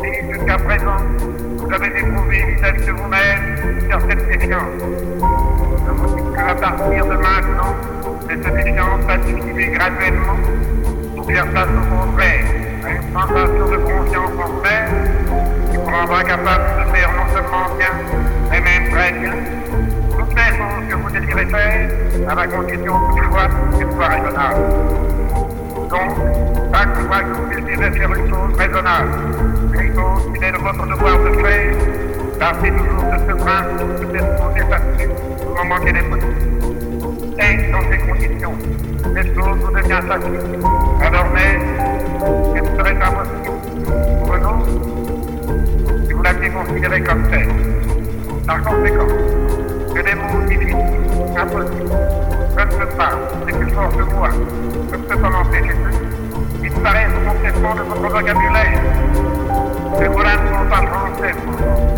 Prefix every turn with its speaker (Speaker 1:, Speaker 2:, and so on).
Speaker 1: Si jusqu'à présent, vous avez éprouvé vis-à-vis de vous-même une certaine qu'à partir de maintenant, cette défiance va diminuer graduellement pour faire face au contraire. À une sensation de confiance en soi qui vous rendra capable de faire non seulement bien, mais même très bien, toutes les que vous désirez faire, à la condition toutefois qu'elles soient raisonnables. Donc, chaque fois que vous désirez faire une chose raisonnable, une chose qu'il est de votre devoir de faire, partez toujours de ce principe de cette qu'elle est possible. Et dans ces conditions, cette chose vous devient facile. Alors même, elle serait impossible pour nous si vous l'aviez considérée comme telle. Par conséquent, que des mots difficiles, impossibles, je ne peux pas, c'est plus fort que moi, je ne peux pas m'empêcher d'eux, disparaissent complètement de votre vocabulaire. Ces mots-là ne sont français pour vous.